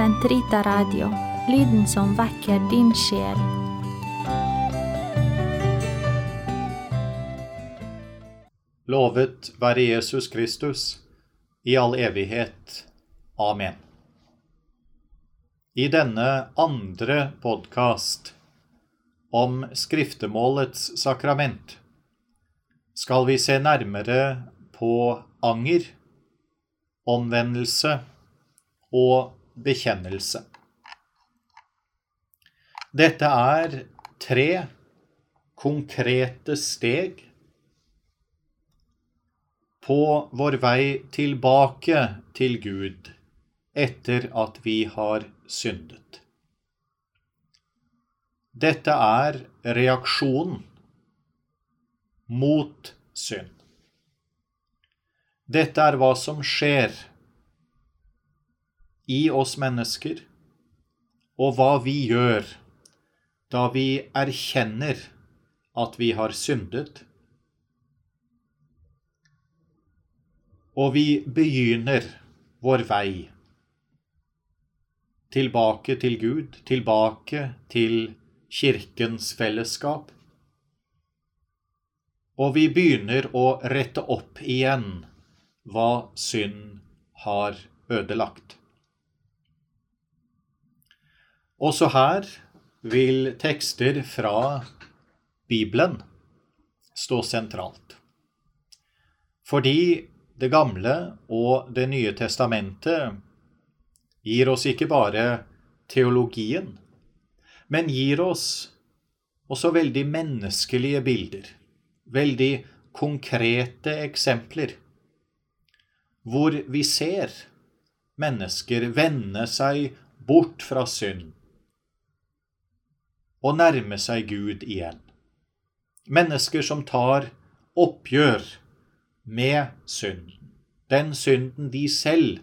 Sentrita Radio, lyden som vekker din sjel. Lovet være Jesus Kristus i all evighet. Amen. I denne andre podkast om skriftemålets sakrament skal vi se nærmere på anger, omvendelse og bekjennelse. Dette er tre konkrete steg på vår vei tilbake til Gud etter at vi har syndet. Dette er reaksjonen mot synd. Dette er hva som skjer i oss mennesker, og hva vi gjør da vi erkjenner at vi har syndet, og vi begynner vår vei tilbake til Gud, tilbake til Kirkens fellesskap. Og vi begynner å rette opp igjen hva synd har ødelagt. Også her vil tekster fra Bibelen stå sentralt. Fordi Det gamle og Det nye testamentet gir oss ikke bare teologien, men gir oss også veldig menneskelige bilder, veldig konkrete eksempler, hvor vi ser mennesker vende seg bort fra synd og nærme seg Gud igjen. Mennesker som tar oppgjør med synden, den synden de selv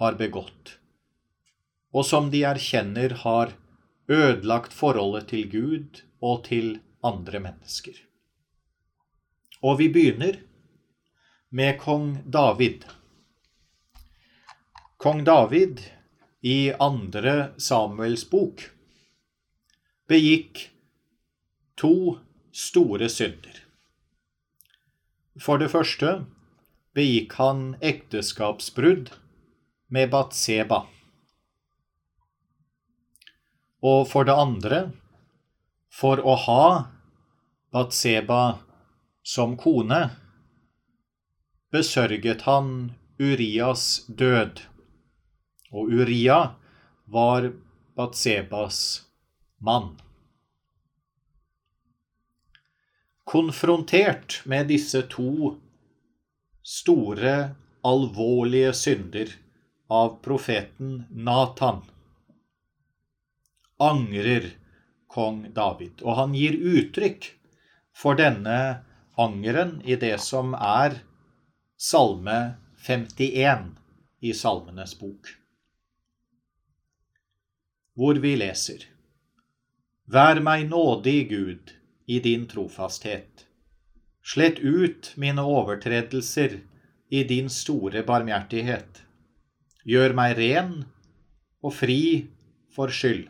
har begått, og som de erkjenner har ødelagt forholdet til Gud og til andre mennesker. Og vi begynner med kong David. Kong David i andre Samuels bok begikk to store synder. For det første begikk han ekteskapsbrudd med Batseba. Og for det andre, for å ha Batseba som kone, besørget han Urias død. Og Uria var Batsebas mann. Konfrontert med disse to store, alvorlige synder av profeten Natan, angrer kong David. Og han gir uttrykk for denne angeren i det som er Salme 51 i Salmenes bok, hvor vi leser Vær meg nådig, Gud, i din trofasthet. Slett ut mine overtredelser i din store barmhjertighet. Gjør meg ren og fri for skyld,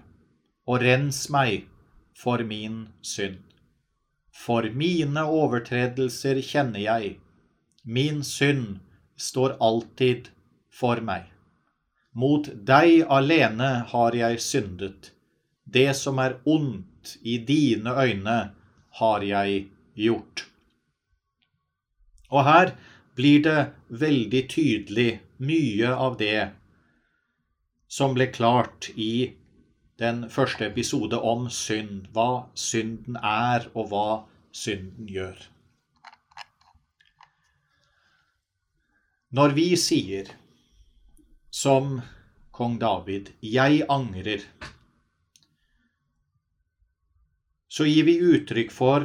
og rens meg for min synd. For mine overtredelser kjenner jeg, min synd står alltid for meg. Mot deg alene har jeg syndet det som er ondt i dine øyne, har jeg gjort. Og her blir det veldig tydelig mye av det som ble klart i den første episode om synd. Hva synden er, og hva synden gjør. Når vi sier, som kong David, 'Jeg angrer', så gir vi uttrykk for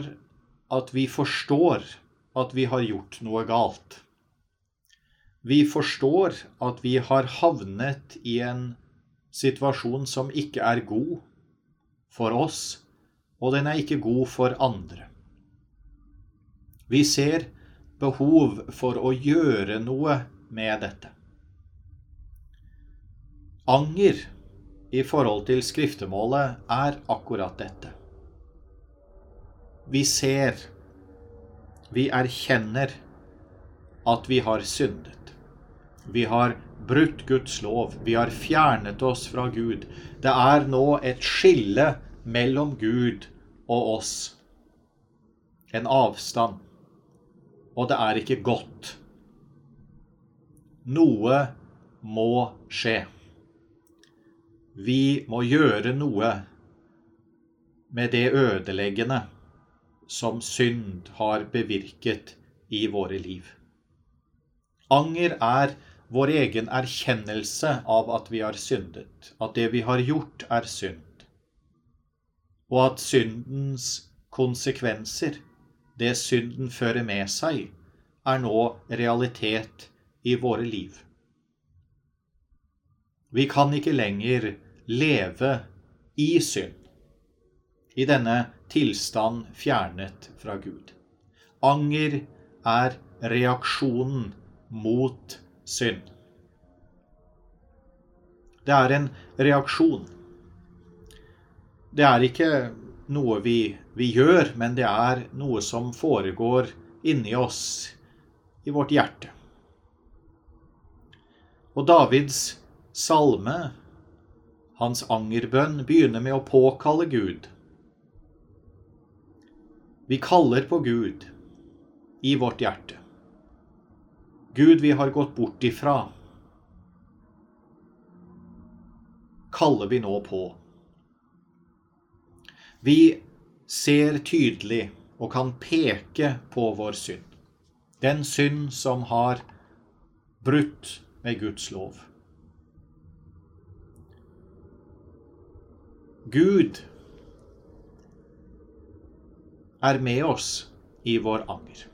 at vi forstår at vi har gjort noe galt. Vi forstår at vi har havnet i en situasjon som ikke er god for oss, og den er ikke god for andre. Vi ser behov for å gjøre noe med dette. Anger i forhold til skriftemålet er akkurat dette. Vi ser, vi erkjenner at vi har syndet. Vi har brutt Guds lov. Vi har fjernet oss fra Gud. Det er nå et skille mellom Gud og oss. En avstand. Og det er ikke godt. Noe må skje. Vi må gjøre noe med det ødeleggende som synd har bevirket i våre liv. Anger er vår egen erkjennelse av at vi har syndet, at det vi har gjort, er synd, og at syndens konsekvenser, det synden fører med seg, er nå realitet i våre liv. Vi kan ikke lenger leve i synd, i denne tilstand fjernet fra Gud. Anger er reaksjonen mot synd. Det er en reaksjon. Det er ikke noe vi, vi, gjør, men det er noe som foregår inni oss, i vårt hjerte. Og Davids salme, hans angerbønn, begynner med å påkalle Gud. Vi kaller på Gud i vårt hjerte. Gud vi har gått bort ifra, kaller vi nå på. Vi ser tydelig og kan peke på vår synd. Den synd som har brutt med Guds lov. Gud er med oss i vår anger.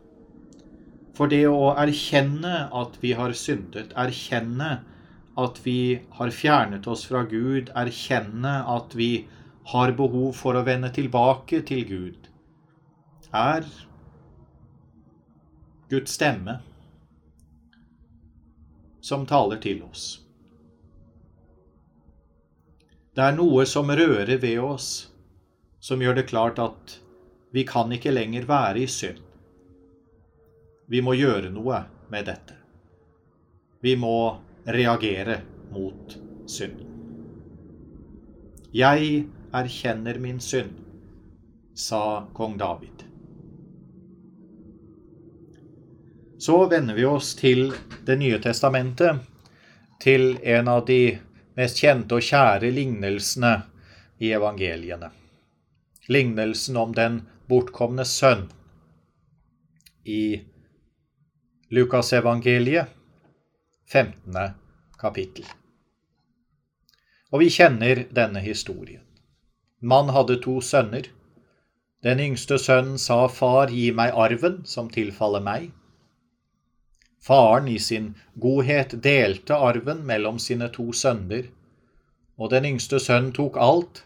For det å erkjenne at vi har syndet, erkjenne at vi har fjernet oss fra Gud, erkjenne at vi har behov for å vende tilbake til Gud, er Guds stemme som taler til oss. Det er noe som rører ved oss, som gjør det klart at vi kan ikke lenger være i synd. Vi må gjøre noe med dette. Vi må reagere mot synd. Jeg erkjenner min synd, sa kong David. Så vender vi oss til Det nye testamentet, til en av de mest kjente og kjære lignelsene i evangeliene. Lignelsen om den bortkomne sønn i Lukasevangeliet, 15. kapittel. Og vi kjenner denne historien. Mann hadde to sønner. Den yngste sønnen sa, Far, gi meg arven som tilfaller meg. Faren i sin godhet delte arven mellom sine to sønner, og den yngste sønnen tok alt,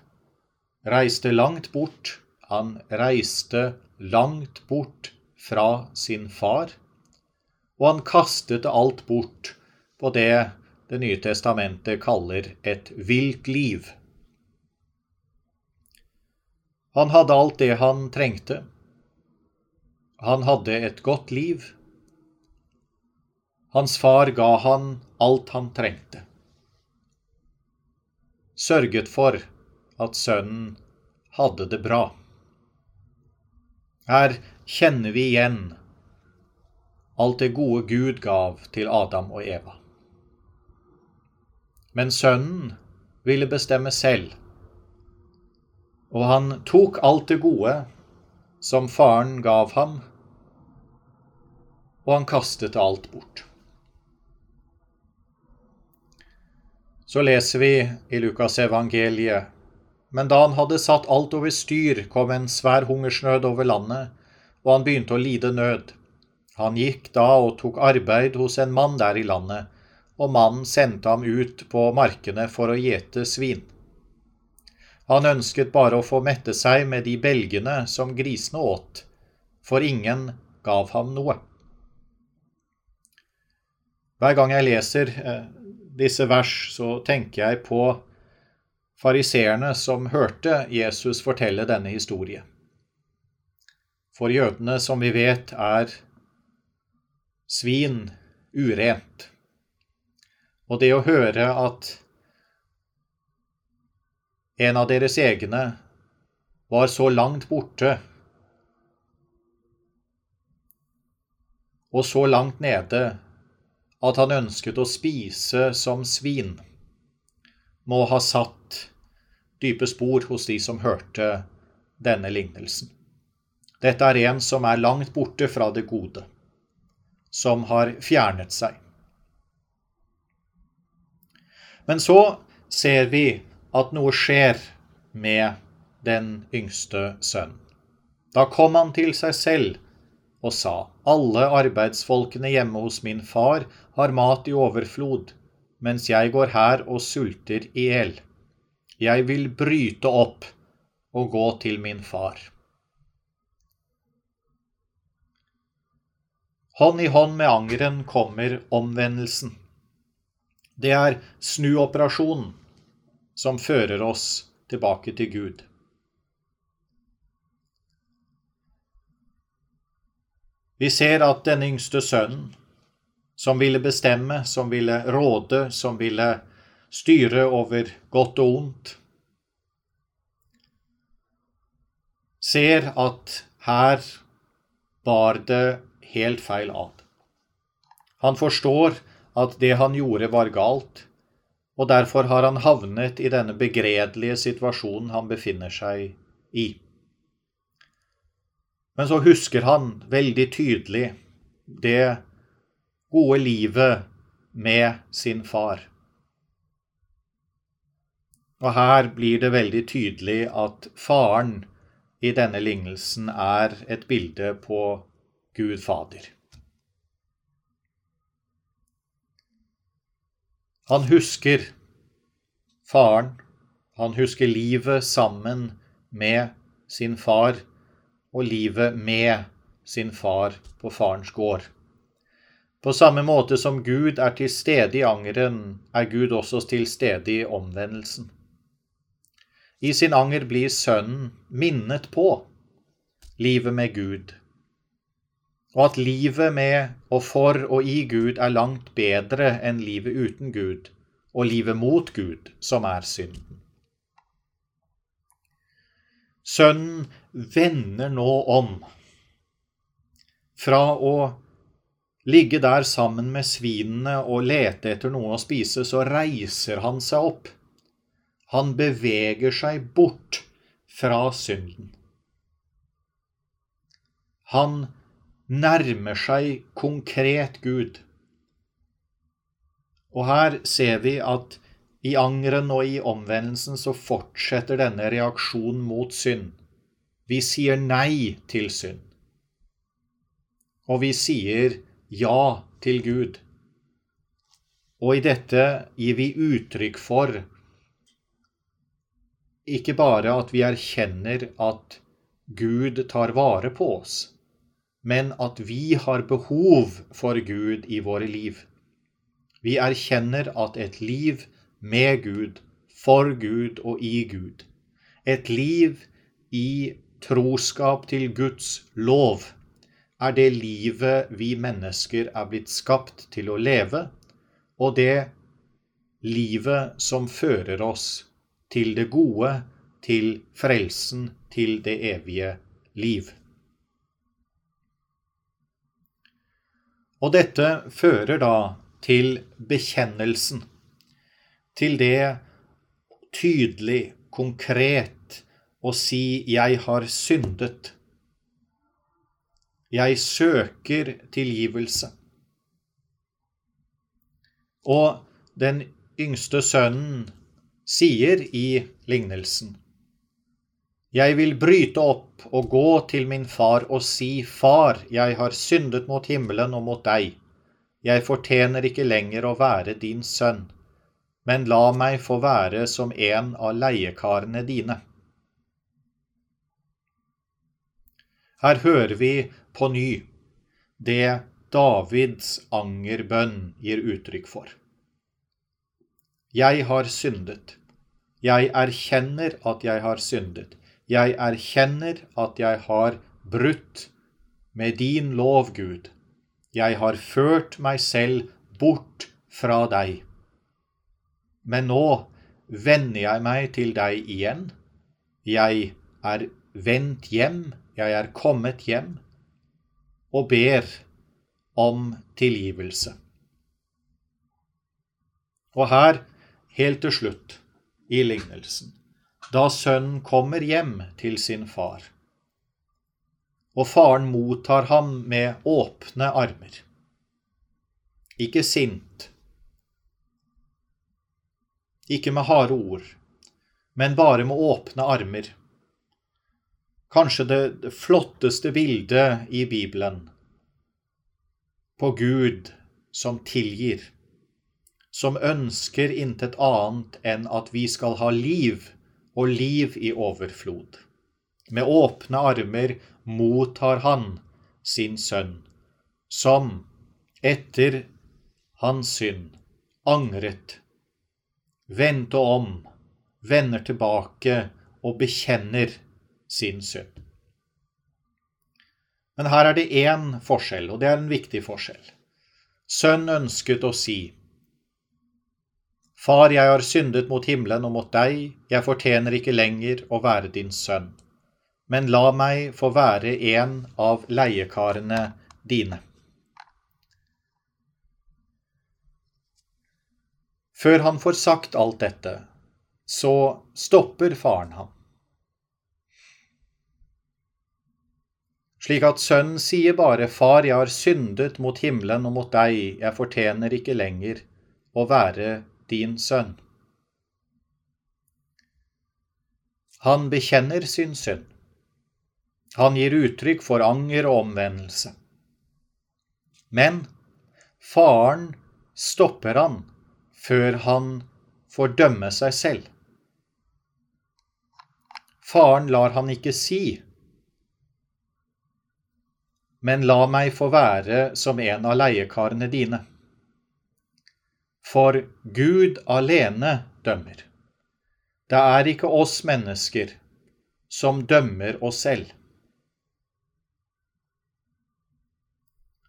reiste langt bort, han reiste langt bort fra sin far og han kastet alt bort på det Det nye testamentet kaller et vilt liv. Han hadde alt det han trengte. Han hadde et godt liv. Hans far ga han alt han trengte. Sørget for at sønnen hadde det bra. Her kjenner vi igjen alt det gode Gud gav til Adam og Eva. Men sønnen ville bestemme selv, og han tok alt det gode som faren gav ham, og han kastet alt bort. Så leser vi i Lukas evangeliet, men da han hadde satt alt over styr, kom en svær hungersnød over landet, og han begynte å lide nød. Han gikk da og tok arbeid hos en mann der i landet, og mannen sendte ham ut på markene for å gjete svin. Han ønsket bare å få mette seg med de belgene som grisene åt, for ingen gav ham noe. Hver gang jeg leser eh, disse vers, så tenker jeg på fariseerne som hørte Jesus fortelle denne historie. For jødene, som vi vet, er svin urent. Og det å høre at en av deres egne var så langt borte og så langt nede at han ønsket å spise som svin, må ha satt dype spor hos de som hørte denne lignelsen. Dette er en som er langt borte fra det gode, som har fjernet seg. Men så ser vi at noe skjer med den yngste sønnen. Da kom han til seg selv og sa, Alle arbeidsfolkene hjemme hos min far har mat i overflod, mens jeg går her og sulter i hjel. Jeg vil bryte opp og gå til min far. Hånd i hånd med angeren kommer omvendelsen. Det er snuoperasjonen som fører oss tilbake til Gud. Vi ser at den yngste sønnen, som ville bestemme, som ville råde, som ville styre over godt og ondt, ser at her bar det helt feil av. Han forstår at det han gjorde, var galt, og derfor har han havnet i denne begredelige situasjonen han befinner seg i. Men så husker han veldig tydelig det gode livet med sin far. Og her blir det veldig tydelig at faren i denne lignelsen er et bilde på Gud Fader. Han husker faren, han husker livet sammen med sin far og livet med sin far på farens gård. På samme måte som Gud er til stede i angeren, er Gud også til stede i omvendelsen. I sin anger blir sønnen minnet på livet med Gud, og at livet med og for og i Gud er langt bedre enn livet uten Gud og livet mot Gud, som er synden. Sønnen vender nå om. Fra å ligge der sammen med svinene og lete etter noe å spise, så reiser han seg opp. Han beveger seg bort fra synden. Han nærmer seg konkret Gud. Og her ser vi at i angeren og i omvendelsen så fortsetter denne reaksjonen mot synd. Vi sier nei til synd. Og vi sier ja til Gud. Og i dette gir vi uttrykk for ikke bare at vi erkjenner at Gud tar vare på oss, men at vi har behov for Gud i våre liv. Vi erkjenner at et liv med Gud, for Gud og i Gud. Et liv i troskap til Guds lov er det livet vi mennesker er blitt skapt til å leve, og det livet som fører oss til det gode, til frelsen, til det evige liv. Og dette fører da til bekjennelsen til det tydelig, konkret, å si 'jeg har syndet'. Jeg søker tilgivelse. Og den yngste sønnen sier i lignelsen Jeg vil bryte opp og gå til min far og si, Far, jeg har syndet mot himmelen og mot deg. Jeg fortjener ikke lenger å være din sønn men la meg få være som en av leiekarene dine. Her hører vi på ny det Davids angerbønn gir uttrykk for. Jeg har syndet. Jeg erkjenner at jeg har syndet. Jeg erkjenner at jeg har brutt med din lov, Gud. Jeg har ført meg selv bort fra deg. Men nå vender jeg meg til deg igjen. Jeg er vendt hjem, jeg er kommet hjem, og ber om tilgivelse. Og her, helt til slutt i lignelsen, da sønnen kommer hjem til sin far, og faren mottar ham med åpne armer. Ikke sint, ikke med harde ord, men bare med åpne armer. Kanskje det flotteste bildet i Bibelen på Gud som tilgir, som ønsker intet annet enn at vi skal ha liv og liv i overflod. Med åpne armer mottar han sin sønn, som etter hans synd angret, vendte om, vender tilbake og bekjenner sin synd. Men her er det én forskjell, og det er en viktig forskjell. Sønn ønsket å si Far, jeg har syndet mot himmelen og mot deg, jeg fortjener ikke lenger å være din sønn. Men la meg få være en av leiekarene dine. Før han får sagt alt dette, så stopper faren ham. Slik at sønnen sier bare, Far, jeg har syndet mot himmelen og mot deg, jeg fortjener ikke lenger å være din sønn. Han bekjenner sin synd. Han gir uttrykk for anger og omvendelse. Men faren stopper han før han får dømme seg selv. Faren lar han ikke si, men la meg få være som en av leiekarene dine. For Gud alene dømmer. Det er ikke oss mennesker som dømmer oss selv.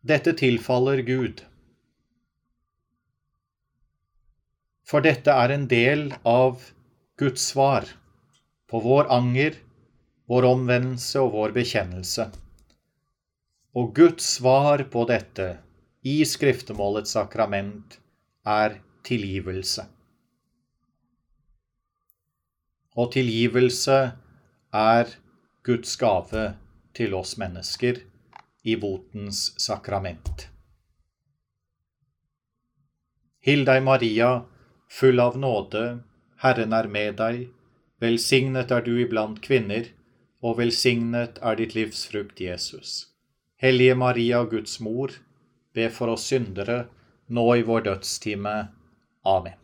Dette tilfaller Gud. For dette er en del av Guds svar på vår anger, vår omvendelse og vår bekjennelse. Og Guds svar på dette i skriftemålets sakrament er tilgivelse. Og tilgivelse er Guds gave til oss mennesker i botens sakrament. Hill deg, Maria, full av nåde, Herren er med deg. Velsignet er du iblant kvinner, og velsignet er ditt livs frukt, Jesus. Hellige Maria, Guds mor, be for oss syndere, nå i vår dødstime. Amen.